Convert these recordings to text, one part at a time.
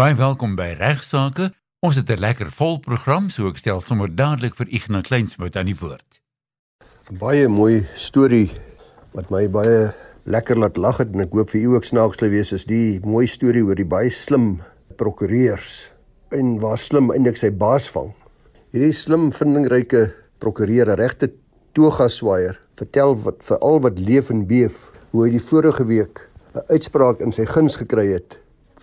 Baie welkom by Regsake. Ons het 'n lekker vol program, so ek stel sommer dadelik vir Ignas Kleinsmid aan die woord. Baie mooi storie wat my baie lekker laat lag het en ek hoop vir u ook snaaks sal wees is die mooi storie oor die baie slim prokureurs en waar slim eintlik sy baas vang. Hierdie slim vindingryke prokureur, regte toga swaier, vertel wat vir al wat leef en beef hoe hy die vorige week 'n uitspraak in sy guns gekry het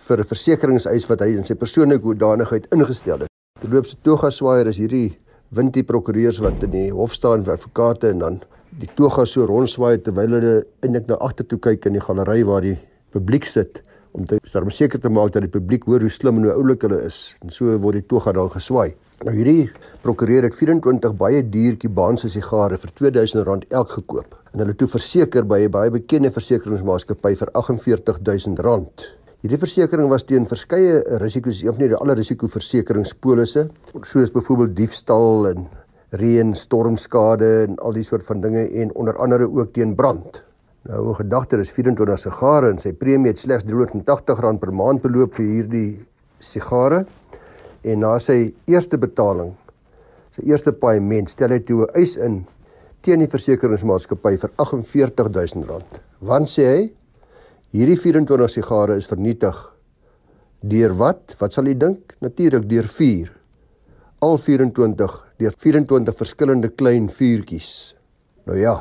vir 'n versekeringseis wat hy in sy persoonlike hoedanigheid ingestel het. Terloops, toga swaier is hierdie windie prokureurs wat in die hof staan vir advokate en dan die toga so rondswaai terwyl hulle eintlik na agtertoe kyk in die galery waar die publiek sit om te om seker te maak dat die publiek hoor hoe slim en hoe oulik hulle is en so word die toga dan geswaai. Nou hierdie prokureur het 24 baie duur Kubaanse sigare vir R2000 elk gekoop en hulle toe verseker by 'n baie bekende versekeringsmaatskappy vir R48000. Hierdie versekering was teen verskeie risiko's, of nie alle risikoversekeringspolisse, soos byvoorbeeld diefstal en reën, stormskade en al die soort van dinge en onder andere ook teen brand. Nou gedagte is 24 sigare en sy premie het slegs R380 per maand beloop vir hierdie sigare. En na sy eerste betaling, sy eerste paaiement, stel hy toe 'n eis in teen die versekeringsmaatskappy vir R48000. Want sê hy, Hierdie 24 sigare is vernietig deur wat? Wat sal u dink? Natuurlik deur vuur. Al 24 deur 24 verskillende klein vuurtjies. Nou ja,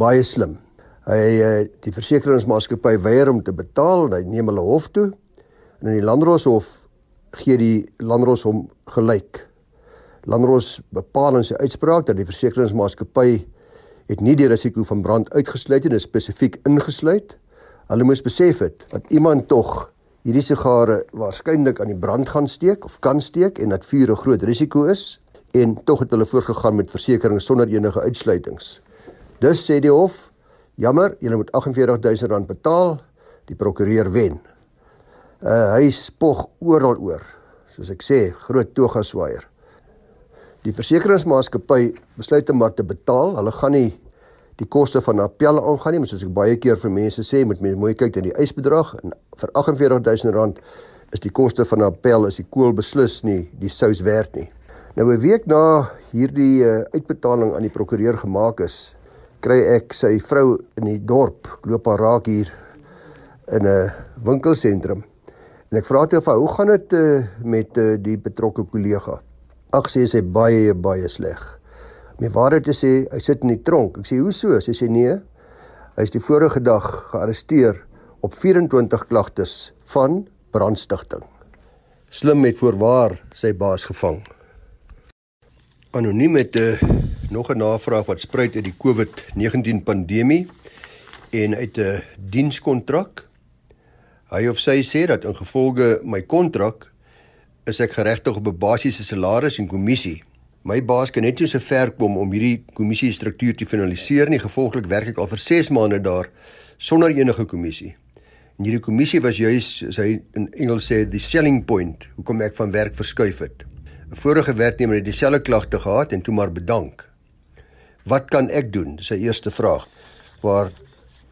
baie slim. Hy eh, die versekeringsmaatskappy weier om te betaal en hy neem hulle hof toe. En in die Landdroshof gee die Landdros hom gelyk. Landdros bepaal in sy uitspraak dat die versekeringsmaatskappy het nie die risiko van brand uitgesluit en spesifiek ingesluit Hulle moes besef het dat iemand tog hierdie sigare waarskynlik aan die brand gaan steek of kan steek en dat vuur 'n groot risiko is en tog het hulle voorgegaan met versekerings sonder enige uitsluitings. Dus sê die hof, jammer, julle moet R48000 betaal, die prokureur wen. Uh hy spog oral oor. Soos ek sê, groot toga swaier. Die versekeringsmaatskappy besluit om maar te betaal. Hulle gaan nie die koste van appel aangaan nie, maar soos ek baie keer vir mense sê, moet mense mooi kyk na die eisbedrag en vir R48000 is die koste van appel is die kool beslis nie die sous werd nie. Nou 'n week na hierdie uh, uitbetaling aan die prokureur gemaak is, kry ek sy vrou in die dorp loop haar raak hier in 'n winkelsentrum. En ek vra toe vir hoe gaan dit uh, met uh, die betrokke kollega? Ag sê sy baie baie sleg. My waarheid te sê, hy sit in die tronk. Ek sê, "Hoe so?" Sy sê, "Nee. Hy is die vorige dag gearresteer op 24 klagtes van brandstigting." Slim met voorwaar sy baas gevang. Anoniem het 'n eh, nog 'n navraag wat spruit uit die COVID-19 pandemie en uit 'n uh, dienskontrak. Hy of sy sê dat ingevolge my kontrak is ek geregtig op 'n basiese salaris en kommissie My baas kan net nie so ver kom om hierdie kommissie struktuur te finaliseer nie. Gevolglik werk ek al vir 6 maande daar sonder enige kommissie. En hierdie kommissie was juis, as hy in Engels sê, the selling point hoekom ek van werk verskuif het. 'n Vorige werknemer het dieselfde klagte gehad en toe maar bedank. Wat kan ek doen? Dis sy eerste vraag. Waar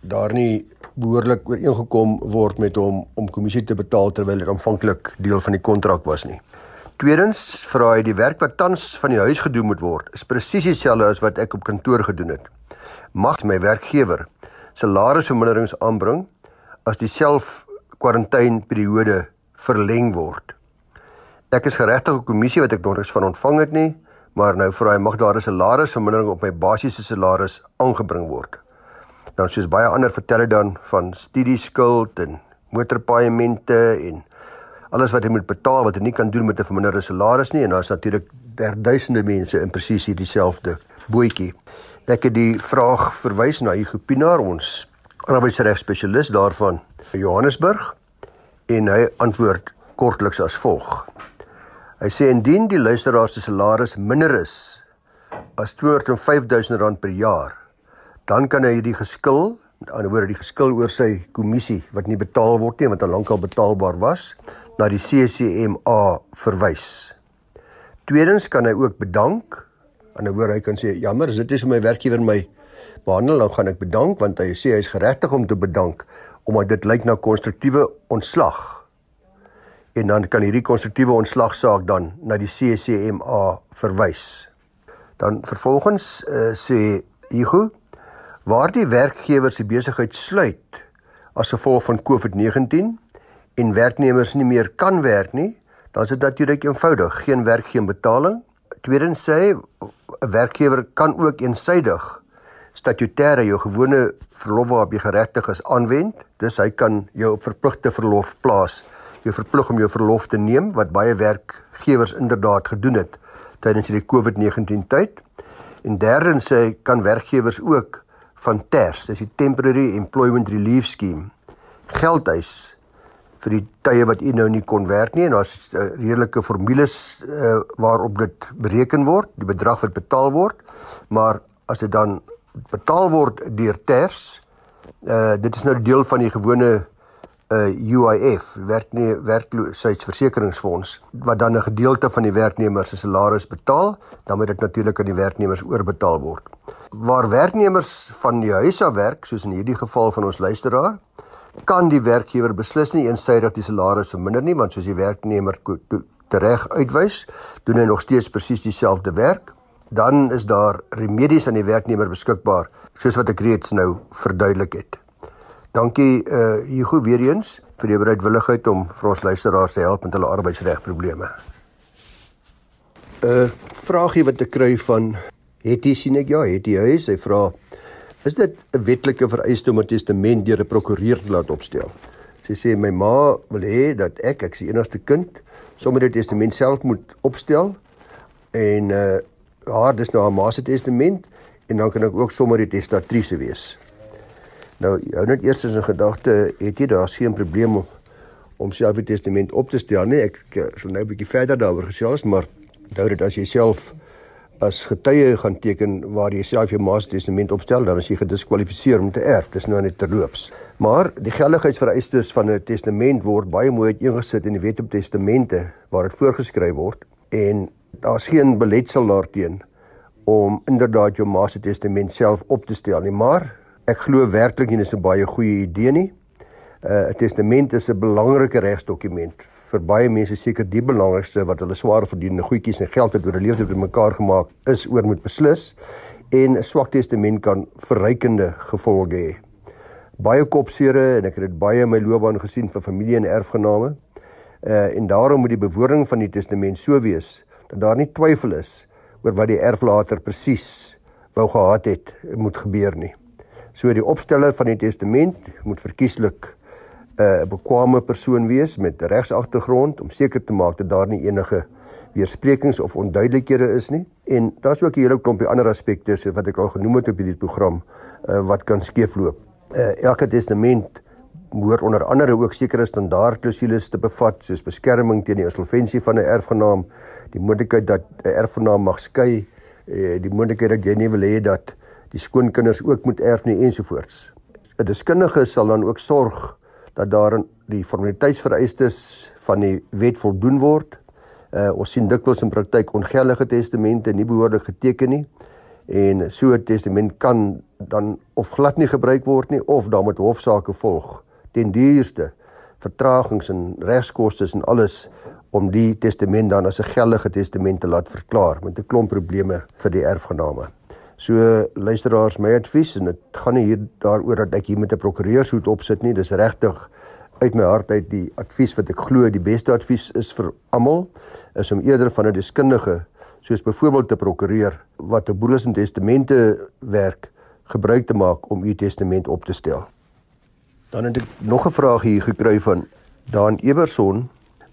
daar nie behoorlik ooreengekom word met hom om kommissie te betaal terwyl dit aanvanklik deel van die kontrak was nie. Tweedens vra hy die werk wat tans van die huis gedoen moet word, is presies dieselfde as wat ek op kantoor gedoen het. Mag my werkgewer salarisverminderings aanbring as die self-kwarantyneperiode verleng word. Ek is geregtig op kommissie wat ek nog niks van ontvang het nie, maar nou vra hy mag daar 'n salarisvermindering op my basiese salaris aangebring word. Dan soos baie ander vertel hy dan van studieskuld en motorpaaiemente en alles wat hy moet betaal wat hy nie kan doen met 'n verminderde salaris nie en daar's natuurlik derduisende mense in presies hierdie selfde bootjie. Ek het die vraag verwys na Hugo Pinaar ons arbeidsreg spesialis daarvan in Johannesburg en hy antwoord kortliks as volg. Hy sê indien die luisteraar se salaris minder is as 205000 rand per jaar, dan kan hy hierdie geskil, aan die ander woorde die geskil oor sy kommissie wat nie betaal word nie, wat al lankal betaalbaar was, na die CCMA verwys. Tweedens kan hy ook bedank. Aan 'n woord hy kan sê jammer, dit is my werkgewer my behandel, dan gaan ek bedank want hy sê hy is geregtig om te bedank omdat dit lyk na konstruktiewe ontslag. en dan kan hierdie konstruktiewe ontslagsaak dan na die CCMA verwys. Dan vervolgens uh, sê Hugo waar die werkgewer se besigheid sluit as gevolg van COVID-19 en werknemers nie meer kan werk nie, dan is dit natuurlik eenvoudig, geen werk geen betaling. Tweedens sê 'n werkgewer kan ook eensydig statutêre jou gewone verlof waarop jy geregtig is aanwend. Dus hy kan jou op verpligte verlof plaas. Jy verplig om jou verlof te neem wat baie werkgewers inderdaad gedoen het tydens die COVID-19 tyd. En derdens sê kan werkgewers ook van TERS, dis die Temporary Employment Relief Scheme, geld eis vir die tye wat u nou nie kon werk nie en daar's uh, redelike formules uh, waarop dit bereken word, die bedrag wat betaal word. Maar as dit dan betaal word deur TERS, uh dit is nou deel van die gewone uh UIF, werkne werkloosheidsversekeringsfonds wat dan 'n gedeelte van die werknemer se salaris betaal, dan moet dit natuurlik aan die werknemers oorbetaal word. Waar werknemers van die huis af werk, soos in hierdie geval van ons luisteraar, kan die werkgewer beslis nie eensydig die salaris verminder nie, want soos die werknemer tereg uitwys, doen hy nog steeds presies dieselfde werk. Dan is daar remedies aan die werknemer beskikbaar, soos wat ek reeds nou verduidelik het. Dankie uh Hugo weer eens vir die bereidwilligheid om vir ons luisteraars te help met hulle arbeidsregprobleme. 'n uh, Vraagie wat ek kry van Hetty sien ek ja, Hetty hy sê vra is dit 'n wetlike vereiste om 'n testament deur 'n prokureur te laat opstel? Sy sê my ma wil hê dat ek, ek is die enigste kind, sommer die testament self moet opstel en uh haar dis nou haar ma se testament en dan kan ek ook sommer die testatrice wees. Nou, hou net eers in gedagte, het jy daar geen probleem om om self die testament op te stel nie. Ek sal nou 'n bietjie verder daaroor gesels, maar onthou dit as jy self as getuie gaan teken waar jy self jou ma se testament opstel, dan is jy gediskwalifiseer om te erf. Dis nou net terloops. Maar die geldigheidsvereistes van 'n testament word baie mooi uiteengesit in die Wet op Testamente waar dit voorgeskryf word en daar's geen beletsel daarteen om inderdaad jou ma se testament self op te stel nie, maar Ek glo werklik nie dis 'n baie goeie idee nie. Uh, 'n uh, Testament is 'n belangrike regsdokument vir baie mense seker die belangrikste wat hulle swaar verdiende goedjies en geld het oor 'n lewe te mekaar gemaak is oor moet beslis en 'n swak testament kan verrykende gevolge hê. Baie kopsere en ek het dit baie in my loopbaan gesien vir familie en erfgename. Uh en daarom moet die bewoording van die testament so wees dat daar nie twyfel is oor wat die erflater presies wou gehad het moet gebeur nie. So die opsteller van die testament moet verkieslik 'n uh, bekwame persoon wees met regsagtergrond om seker te maak dat daar nie enige weersprekings of onduidelikhede is nie. En daar's ook 'n hele klompie ander aspekte so wat ek al genoem het op hierdie program uh, wat kan skeefloop. Uh, elke testament moet onder andere ook sekere standaardklousules te bevat soos beskerming teen die insolventie van 'n erfgenaam, die moontlikheid dat 'n erfgenaam mag skei, uh, die moontlikheid dat jy nie wil hê dat die skoonkinders ook moet erf nie ensovoorts. 'n Deskundige sal dan ook sorg dat daar die formaliteitsvereistes van die wet voldoen word. Uh ons sien dikwels in praktyk ongeldige testamente nie behoorlik geteken nie en so 'n testament kan dan of glad nie gebruik word nie of dan moet hofsaake volg. Ten duurste vertragings en regskoste en alles om die testament dan as 'n geldige testament te laat verklaar met 'n klomp probleme vir die erfgename. So luisteraars, my advies en dit gaan nie hier daaroor dat ek hier met 'n prokureurshoed opsit nie. Dis regtig uit my hart uit die advies wat ek glo die beste advies is vir almal is om eerder van 'n deskundige soos byvoorbeeld 'n prokureur wat 'n boeles en testamente werk gebruik te maak om u testament op te stel. Dan het ek nog 'n vraag hier gekry van Daan Eberson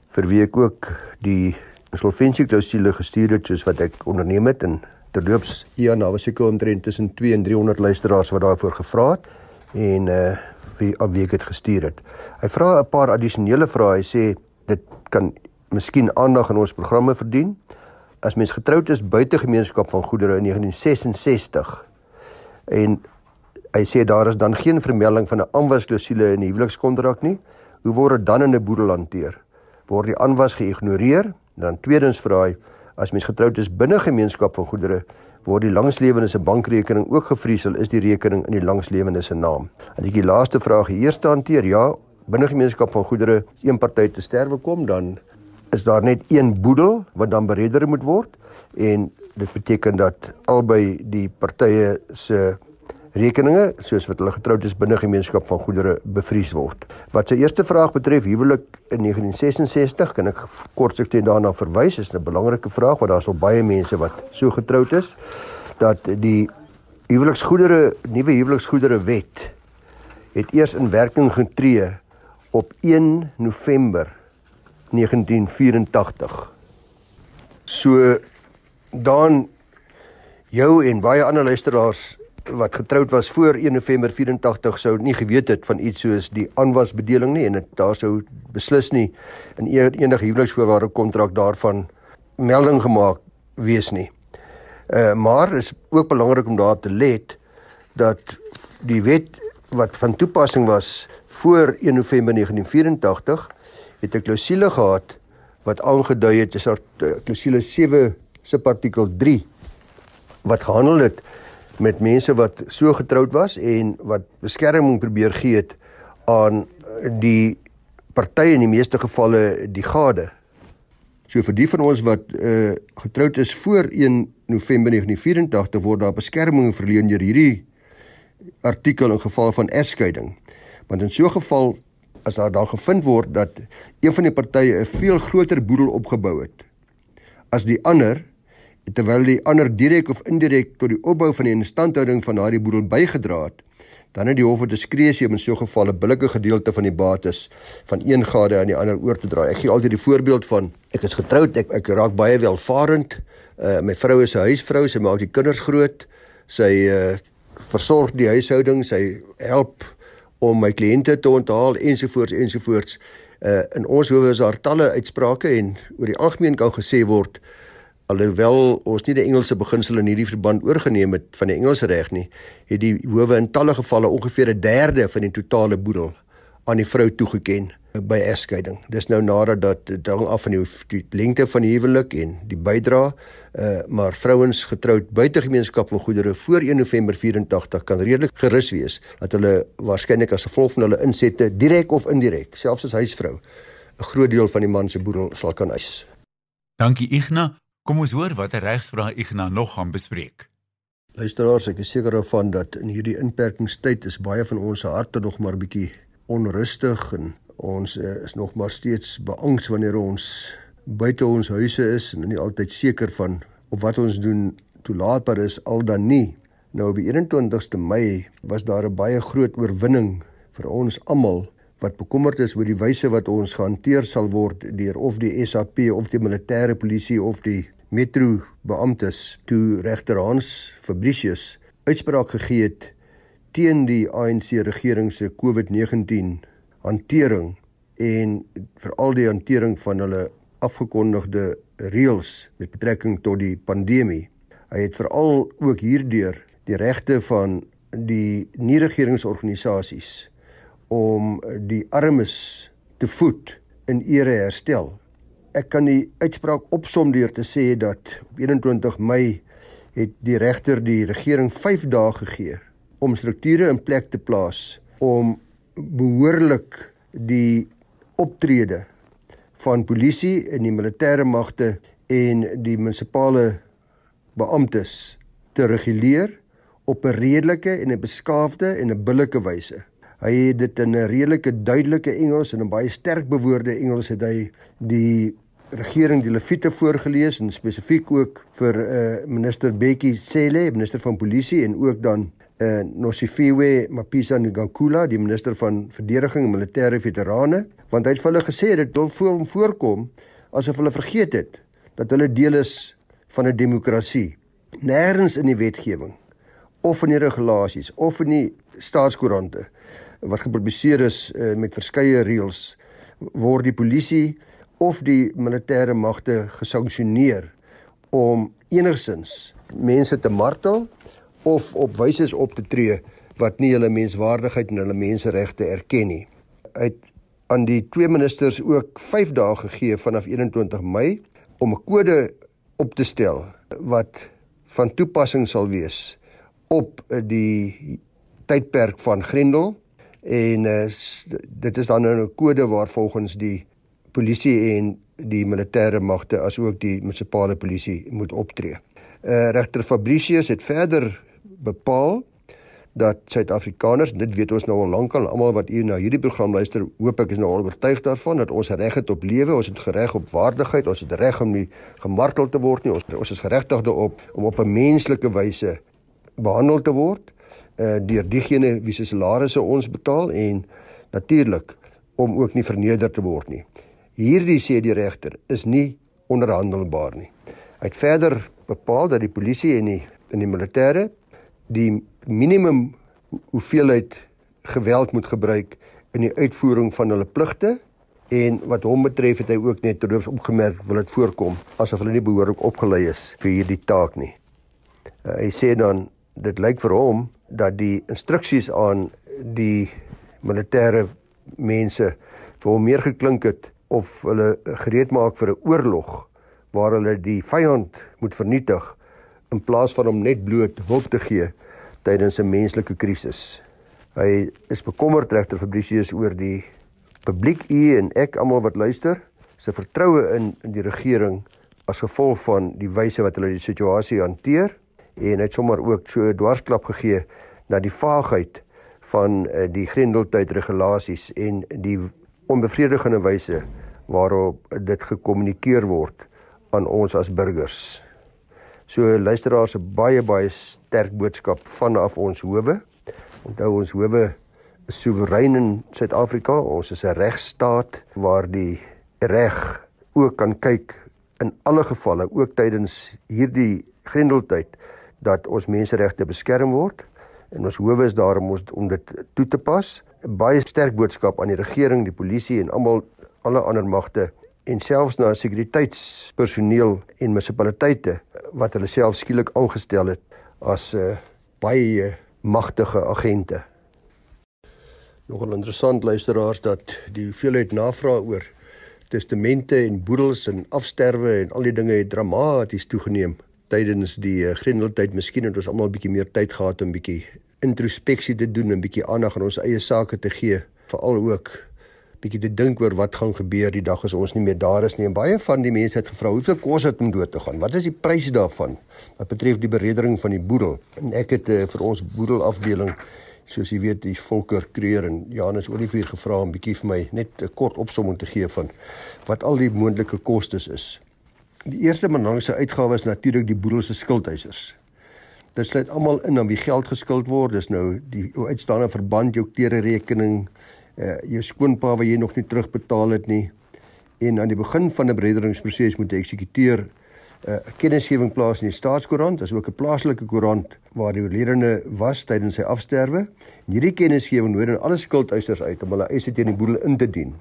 vir wie ek ook die insolvensieklausule gestuur het soos wat ek onderneem het en terloops ja nou was ek omtrent tussen 2 en 300 luisteraars wat daarvoor gevra het en uh wie op wie ek dit gestuur het. Hy vra 'n paar addisionele vrae. Hy sê dit kan miskien aandag in ons programme verdien. As mens getroud is buite gemeenskap van goedere in 1966 en hy sê daar is dan geen vermelding van 'n aanwasklausule in die huwelikskontrak nie. Hoe word dit dan in 'n boedel hanteer? Word die aanwas geïgnoreer? Dan tweedens vra hy As mens getroud is binne gemeenskap van goedere, word die langslewende se bankrekening ook gevriesel is die rekening in die langslewende se naam. En ek die laaste vraag eers te hanteer. Ja, binne gemeenskap van goedere een party te sterwe kom, dan is daar net een boedel wat dan beredder moet word en dit beteken dat albei die partye se rekeninge soos wat hulle getroud is binne gemeenskap van goedere bevries word. Wat sy eerste vraag betref huwelik in 1966 kan ek kortliks net daarna verwys, is 'n belangrike vraag want daar's al baie mense wat so getroud is dat die huweliksgoedere nuwe huweliksgoedere wet het eers in werking getree op 1 November 1984. So dan jou en baie ander luisteraars wat getroud was voor 1 November 84 sou nie geweet het van iets soos die aanwasbedeling nie en dit daar sou beslis nie in enige huweliksvoorwaarde kontrak daarvan melding gemaak wees nie. Uh maar is ook belangrik om daar te let dat die wet wat van toepassing was voor 1 November 1984 het 'n klousule gehad wat aangedui het is klousule 7 subartikel 3 wat gehandel het met mense wat so getroud was en wat beskerming probeer gee het aan die partye in die meeste gevalle die gade. So vir die van ons wat uh getroud is voor 1 November 1984 word daar beskerming verleen deur hierdie artikel in geval van egskeiding. Want in so 'n geval as daar dan gevind word dat een van die partye 'n veel groter boedel opgebou het as die ander terwyl die ander direk of indirek tot die opbou van die instandhouding van daardie boedel bygedra het, dan het die hof diskresie om in so 'n geval 'n billike gedeelte van die bates van een gade aan die ander oor te dra. Ek gee altyd die voorbeeld van ek is getroud, ek ek raak baie welvarend. Uh my vrou is 'n huisvrou, sy maak die kinders groot. Sy uh versorg die huishouding, sy help om my kliënte te onthaal ensovoorts ensovoorts. Uh in ons howe is daar talle uitsprake en oor die algemeen kan gesê word alhoewel ons nie die Engelse beginsel in hierdie verband oorgeneem het van die Engelse reg nie, het die howe in talle gevalle ongeveer 'n derde van die totale boedel aan die vrou toegeken by egskeiding. Dis nou nadat dat dit hang af van die, die lengte van die huwelik en die bydra, uh, maar vrouens getroud buite gemeenskap van goedere voor 1 November 84 kan redelik gerus wees dat hulle waarskynlik as gevolg van hulle insette direk of indirek, selfs as huisvrou, 'n groot deel van die man se boedel sal kan eis. Dankie Ignas. Kom ons hoor wat 'n regsvraag Ignas nog gaan bespreek. Luisteraars, ek is seker daarvan dat in hierdie inperkingstyd is baie van ons se harte nog maar bietjie onrustig en ons uh, is nog maar steeds beangs wanneer ons buite ons huise is en nie altyd seker van of wat ons doen toelaatbaar is al dan nie. Nou op die 21ste Mei was daar 'n baie groot oorwinning vir ons almal wat bekommerd is oor die wyse wat ons gehanteer sal word deur of die SAP of die militêre polisie of die metro beamptes toe regter Hans Fabricius uitspraak gegee het teen die ANC regering se COVID-19 hantering en veral die hantering van hulle afgekondigde reëls met betrekking tot die pandemie. Hy het veral ook hierdeur die regte van die nie-regeringsorganisasies om die armes te voed in ere herstel ek kan die uitspraak opsom deur te sê dat op 21 Mei het die regter die regering 5 dae gegee om strukture in plek te plaas om behoorlik die optrede van polisie en die militêre magte en die munisipale beamptes te reguleer op 'n redelike en 'n beskaafde en 'n billike wyse. Hy het dit in 'n redelike duidelike Engels en 'n baie sterk bewoorde Engels het hy die regering die Lewiete voorgeles en spesifiek ook vir uh, minister Bekkie Cele, minister van polisie en ook dan uh, Nosifiwe Mapisa Ngakula, die minister van verdediging en militêre veterane, want hy het vir hulle gesê dit wil voor hom voorkom asof hulle vergeet het dat hulle deel is van 'n demokrasie. Nêrens in die wetgewing of in die regulasies of in die staatskoerante wat gepubliseer is uh, met verskeie reëls word die polisie of die militêre magte gesanksioneer om enigsins mense te martel of op wyse op te tree wat nie hulle menswaardigheid en hulle menseregte erken nie. Hy het aan die twee ministers ook 5 dae gegee vanaf 21 Mei om 'n kode op te stel wat van toepassing sal wees op die tydperk van Grendel En uh, dit is dan nou 'n kode waar volgens die polisie en die militêre magte asook die munisipale polisie moet optree. Uh, Regter Fabricius het verder bepaal dat Suid-Afrikaners, dit weet ons nou al lankal, almal wat hier na hierdie program luister, hoop ek is nou al oortuig daarvan dat ons reg het op lewe, ons het reg op waardigheid, ons het reg om nie gemartel te word nie. Ons ons is geregtig daarop om op 'n menslike wyse behandel te word uh deur diegene wie se salarisse ons betaal en natuurlik om ook nie verneder te word nie. Hierdie sê die regter is nie onderhandelbaar nie. Hy het verder bepaal dat die polisie en die en die militêre die minimum hoeveelheid geweld moet gebruik in die uitvoering van hulle pligte en wat hom betref het hy ook net terloops opgemerk wil dit voorkom asof hulle nie behoorlik opgelei is vir hierdie taak nie. Uh, hy sê dan dit lyk vir hom dat die instruksies aan die militêre mense vir hom meer geklink het of hulle gereed maak vir 'n oorlog waar hulle die vyand moet vernietig in plaas van hom net bloot hulp te gee tydens 'n menslike krisis. Hy is bekommerd regter Fabricius oor die publiek u en ek almal wat luister se vertroue in in die regering as gevolg van die wyse wat hulle die situasie hanteer en hy het sommer ook so 'n dwarsklap gegee na die vaagheid van uh, die grendeltyd regulasies en die onbevredigende wyse waarop dit gekommunikeer word aan ons as burgers. So luisteraars 'n baie baie sterk boodskap vanaf ons howe. Onthou ons howe is soewerein in Suid-Afrika. Ons is 'n regstaat waar die reg ook kan kyk in alle gevalle, ook tydens hierdie grendeltyd dat ons menseregte beskerm word en ons howe is daar om ons om dit toe te pas. Baie sterk boodskap aan die regering, die polisie en almal alle ander magte en selfs na sekuriteitspersoneel en munisipaliteite wat hulle self skielik aangestel het as 'n uh, eh, baie magtige agente. Nogal interessant luisteraars dat die hoeveelheid navraag oor testamente en boedels en afsterwe en al die dinge het dramaties toegeneem tydens die uh, grendeltyd. Miskien het ons almal 'n bietjie meer tyd gehad om bietjie introspeksie te doen en bietjie aandag aan ons eie sake te gee, veral ook bietjie te dink oor wat gaan gebeur die dag as ons nie meer daar is nie. En baie van die mense het gevra, "Hoeveel kos dit om dood te gaan? Wat is die prys daarvan?" Wat betref die beredering van die boedel. En ek het uh, vir ons boedelafdeling soos jy weet die Volker Kreer en Janus Olivier gevra om bietjie vir my net 'n kort opsomming te gee van wat al die moontlike kostes is. Die eerste belangrikste uitgawe is natuurlik die boedel se skuldeisers. Dit sluit almal in aan wie geld geskuld word. Dis nou die uitstaande verband, jou klere rekening, uh, jou skoonpa wat jy nog nie terugbetaal het nie en aan die begin van 'n brederingsproses moet die eksekuteur eh, 'n uh, kennisgewing plaas in die staatskoerant, as ook 'n plaaslike koerant waar die oorledene was tydens sy afsterwe. En hierdie kennisgewing nooi dan alle skuldeisers uit om hulle eise teen die boedel in te dien.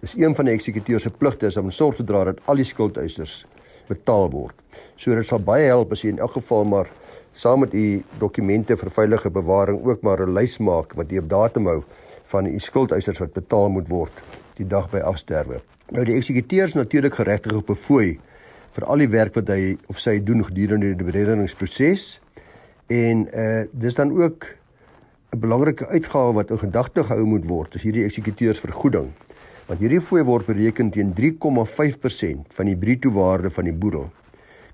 Dis een van die eksekuteurs se pligte is om sorg te dra dat al die skuldeisers betaal word. So dit sal baie help as jy in elk geval maar saam met u dokumente vir veilige bewaring ook maar 'n lys maak wat jy op datum hou van u skuldeisers wat betaal moet word die dag by afsterwe. Nou die eksekuteurs natuurlik geregtig op 'n fooi vir al die werk wat hy of sy doen gedurende die berederingsproses. En uh dis dan ook 'n belangrike uitgawe wat in gedagte gehou moet word, is hierdie eksekuteursvergoeding. Want hierdie fooi word bereken teen 3,5% van die bruto waarde van die boedel.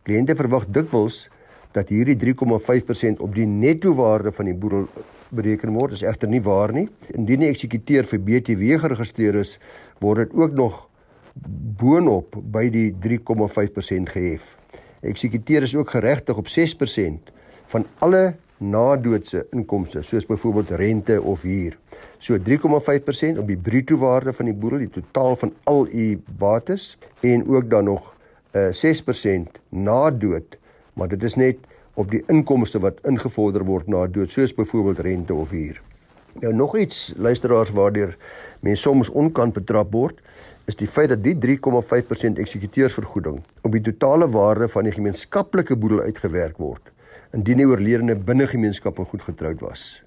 Kliënte verwag dikwels dat hierdie 3,5% op die netto waarde van die boedel bereken word. Dis egter nie waar nie. Indien die eksekuteur vir BTW geregistreer is, word dit ook nog boonop by die 3,5% gehef. Eksekuteur is ook geregtig op 6% van alle nadoodse inkomste, soos byvoorbeeld rente of huur. So 3,5% op die bruto waarde van die boedel, die totaal van al u bates en ook dan nog uh, eh, 6% na dood, maar dit is net op die inkomste wat ingevorder word na dood soos byvoorbeeld rente of huur. Nou nog iets luisteraars waardeur mense soms onkant betrap word is die feit dat die 3,5% eksekuteursvergoeding op die totale waarde van die gemeenskaplike boedel uitgewerk word indien die oorledene binne gemeenskap en goed getroud was.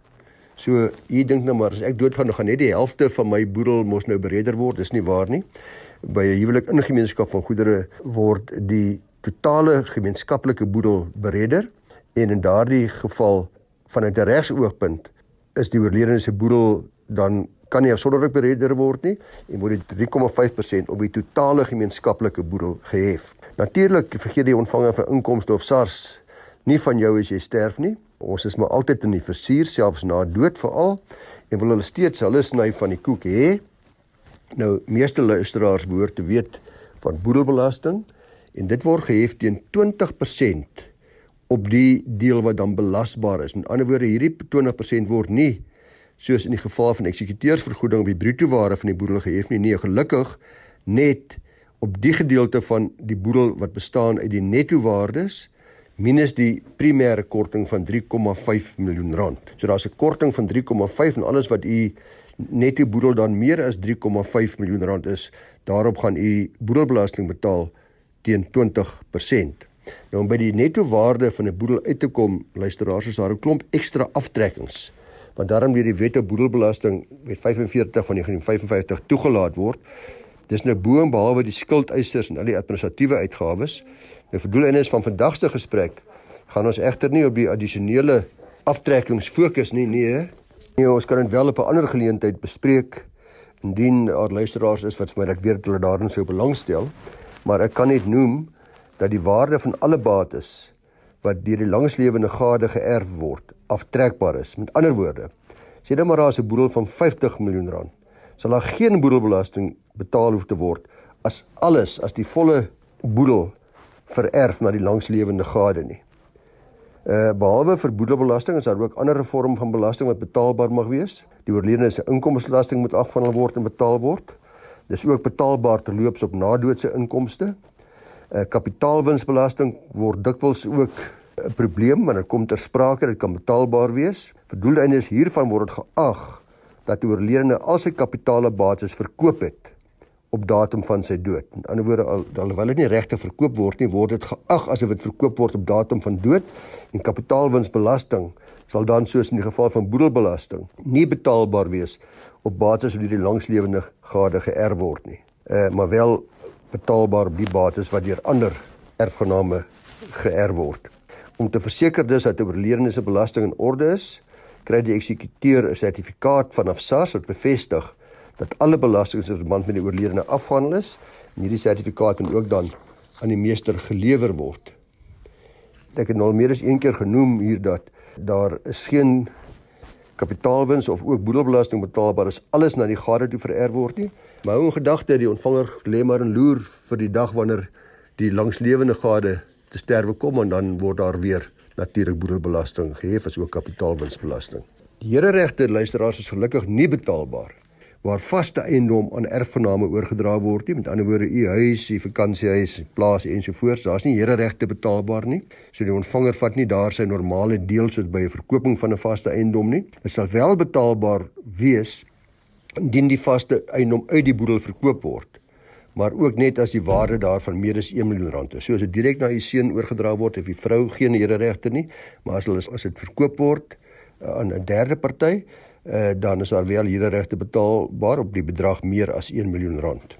So hier dink nou maar as ek doodgaan dan gaan net die helfte van my boedel mos nou bereder word, dis nie waar nie. By 'n huwelik in gemeenskap van goedere word die totale gemeenskaplike boedel bereder en in daardie geval vanuit 'n regsoogpunt is die oorledene se boedel dan kan nie afsonderlik bereder word nie en word die 3,5% op die totale gemeenskaplike boedel gehef. Natuurlik vergeet die ontvanger van inkomste of SARS nie van jou as jy sterf nie. Ons is maar altyd in die versuur selfs na dood veral en wil hulle steeds hulle sny van die koek hê. Nou meeste luisteraars behoort te weet van boedelbelasting en dit word gehef teen 20% op die deel wat dan belasbaar is. Met ander woorde, hierdie 20% word nie soos in die geval van eksekuteursvergoeding op die bruto waarde van die boedel gehef nie. Nee, gelukkig net op die gedeelte van die boedel wat bestaan uit die netto waardes minus die primêre korting van 3,5 miljoen rand. So daar's 'n korting van 3,5 en alles wat u netto boedel dan meer as 3,5 miljoen rand is, daarop gaan u boedelbelasting betaal teen 20%. Nou om by die netto waarde van 'n boedel uit te kom, luisteraars, is daar 'n klomp ekstra aftrekkings wat daarom deur die wet op boedelbelasting wet 45 van 1955 toegelaat word. Dis nou bo en behalwe die skuldeisers en al die administratiewe uitgawes. Nou vir doeleindes van vandag se gesprek gaan ons egter nie op die addisionele aftrekkings fokus nie, nee. Nee, ons kan dit wel op 'n ander geleentheid bespreek indien daar luisteraars is wat vir my dat weet hulle daarin sou belangstel. Maar ek kan net noem dat die waarde van alle bates wat deur die langslewende gade geërf word, aftrekbaar is. Met ander woorde, sê dit maar daar 'n boedel van 50 miljoen rand, sal daar geen boedelbelasting betaal hoef te word as alles as die volle boedel vererf na die langslewende gade nie. Uh behalwe vir boedelbelasting is daar ook ander vorm van belasting wat betaalbaar mag wees. Die oorledene se inkomstebelasting moet afhandel word en betaal word. Dis ook betaalbaar terloops op nadoodse inkomste. Uh kapitaalwinsbelasting word dikwels ook 'n probleem wanneer dit kom ter sprake, dit kan betaalbaar wees. Vir doeleindes hiervan word dit geag dat die oorledene al sy kapitaalebates verkoop het op datum van sy dood. In ander woorde, al, alhoewel dit nie regte verkoop word nie, word dit geag asof dit verkoop word op datum van dood en kapitaalwinsbelasting sal dan soos in die geval van boedelbelasting nie betaalbaar wees op bates wat deur die langslewende gade geërf word nie. Uh maar wel betaalbaar op die bates wat deur ander erfgename geërf word. Om te verseker dus dat oorledene se belasting in orde is, kry die eksekuteur 'n sertifikaat vanaf SARS wat bevestig dat alle belastings in verband met die oorledene afhandel is. En hierdie sertifikaat moet ook dan aan die meester gelewer word. Ek het nou al meer as een keer genoem hier dat daar is geen kapitaalwins of ook boedelbelasting betaalbaar is alles na die gade toe vererf word nie. Maar hou in gedagte die ontvanger lê maar in loer vir die dag wanneer die langslewende gade te sterwe kom en dan word daar weer natuurlik boedelbelasting gehef as ook kapitaalwinsbelasting. Die here regte luisteraars is gelukkig nie betaalbaar waar vaste eiendom aan erfgename oorgedra word nie. Met ander woorde u huis, u vakansiehuis, plaas ensovoorts daar's nie here regte betaalbaar nie. So die ontvanger vat nie daar sy normale deel soos by 'n verkoping van 'n vaste eiendom nie. Dit sal wel betaalbaar wees indien die vaste eiendom uit die boedel verkoop word maar ook net as die waarde daarvan meer as 1 miljoen rand is. So as dit direk na u seun oorgedra word of die vrou geen hereregte nie, maar as hulle as dit verkoop word uh, aan 'n derde party, uh, dan is daar wel hereregte betaalbaar op die bedrag meer as 1 miljoen rand.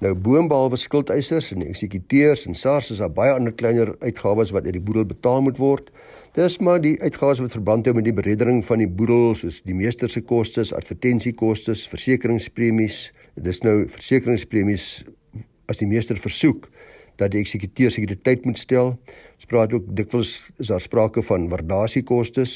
Nou boonbehalwe skuldeisers en eksekuteurs en SARS is daar baie ander kleiner uitgawes wat uit die boedel betaal moet word. Dis maar die uitgawes wat verband hou met die bereddering van die boedel, soos die meester se kostes, advertensiekoste, versekeringspremies, dis nou versekeringspremies as die meester versoek dat die eksekuteur sekuriteit moet stel. Ons praat ook dikwels is daar sprake van waardasiekoste.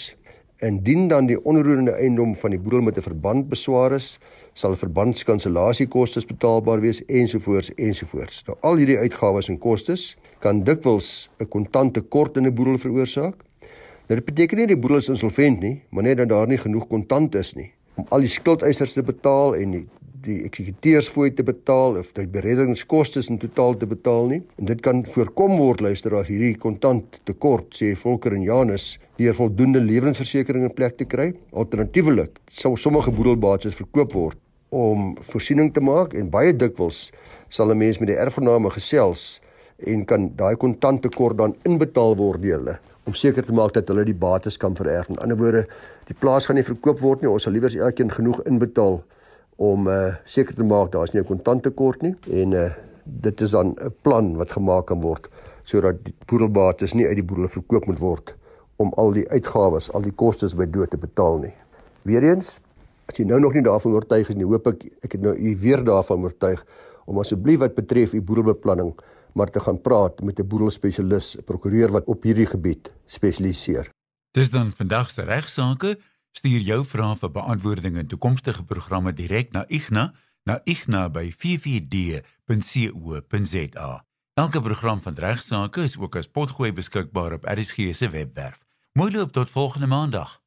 Indien dan die onroerende eiendom van die boedel met 'n verband beswaar is, sal verbandskansellasiekostes betaalbaar wees ensovoorts ensovoorts. Nou al hierdie uitgawes en kostes kan dikwels 'n kontante tekort in 'n boedel veroorsaak. Nou dit beteken nie die boedel is insolvent nie, maar net dat daar nie genoeg kontant is nie om al die skuldeisers te betaal en die die eksekuteursfooi te betaal of die bereddingskoste in totaal te betaal nie. En dit kan voorkom word luister as hierdie kontant tekort sê Volker en Janus deur voldoende lewensversekering in plek te kry. Alternatiefelik sou sommige boedelbates verkoop word om voorsiening te maak en baie dikwels sal 'n mens met die erfgename gesels en kan daai kontant tekort dan inbetaal word deur hulle om seker te maak dat hulle die bates kan vererf. In ander woorde, die plaas gaan nie verkoop word nie. Ons sal liewer elkeen genoeg inbetaal om uh seker te maak daar is nie 'n kontanttekort nie en uh dit is dan 'n plan wat gemaak kan word sodat die boedelbates nie uit die boedel verkoop moet word om al die uitgawes, al die kostes by dood te betaal nie. Weereens As jy nou nog nie daarvan oortuig is nie, hoop ek ek het nou u weer daarvan oortuig om asseblief wat betref u boedelbeplanning maar te gaan praat met 'n boedelspesialis, 'n prokureur wat op hierdie gebied spesialiseer. Dis dan vandag se regsaake. Stuur jou vrae vir beantwoording in toekomstige programme direk na Igna na igna@ffd.co.za. Elke program van regsaake is ook as potgooi beskikbaar op RSG se webwerf. Mooi loop tot volgende maandag.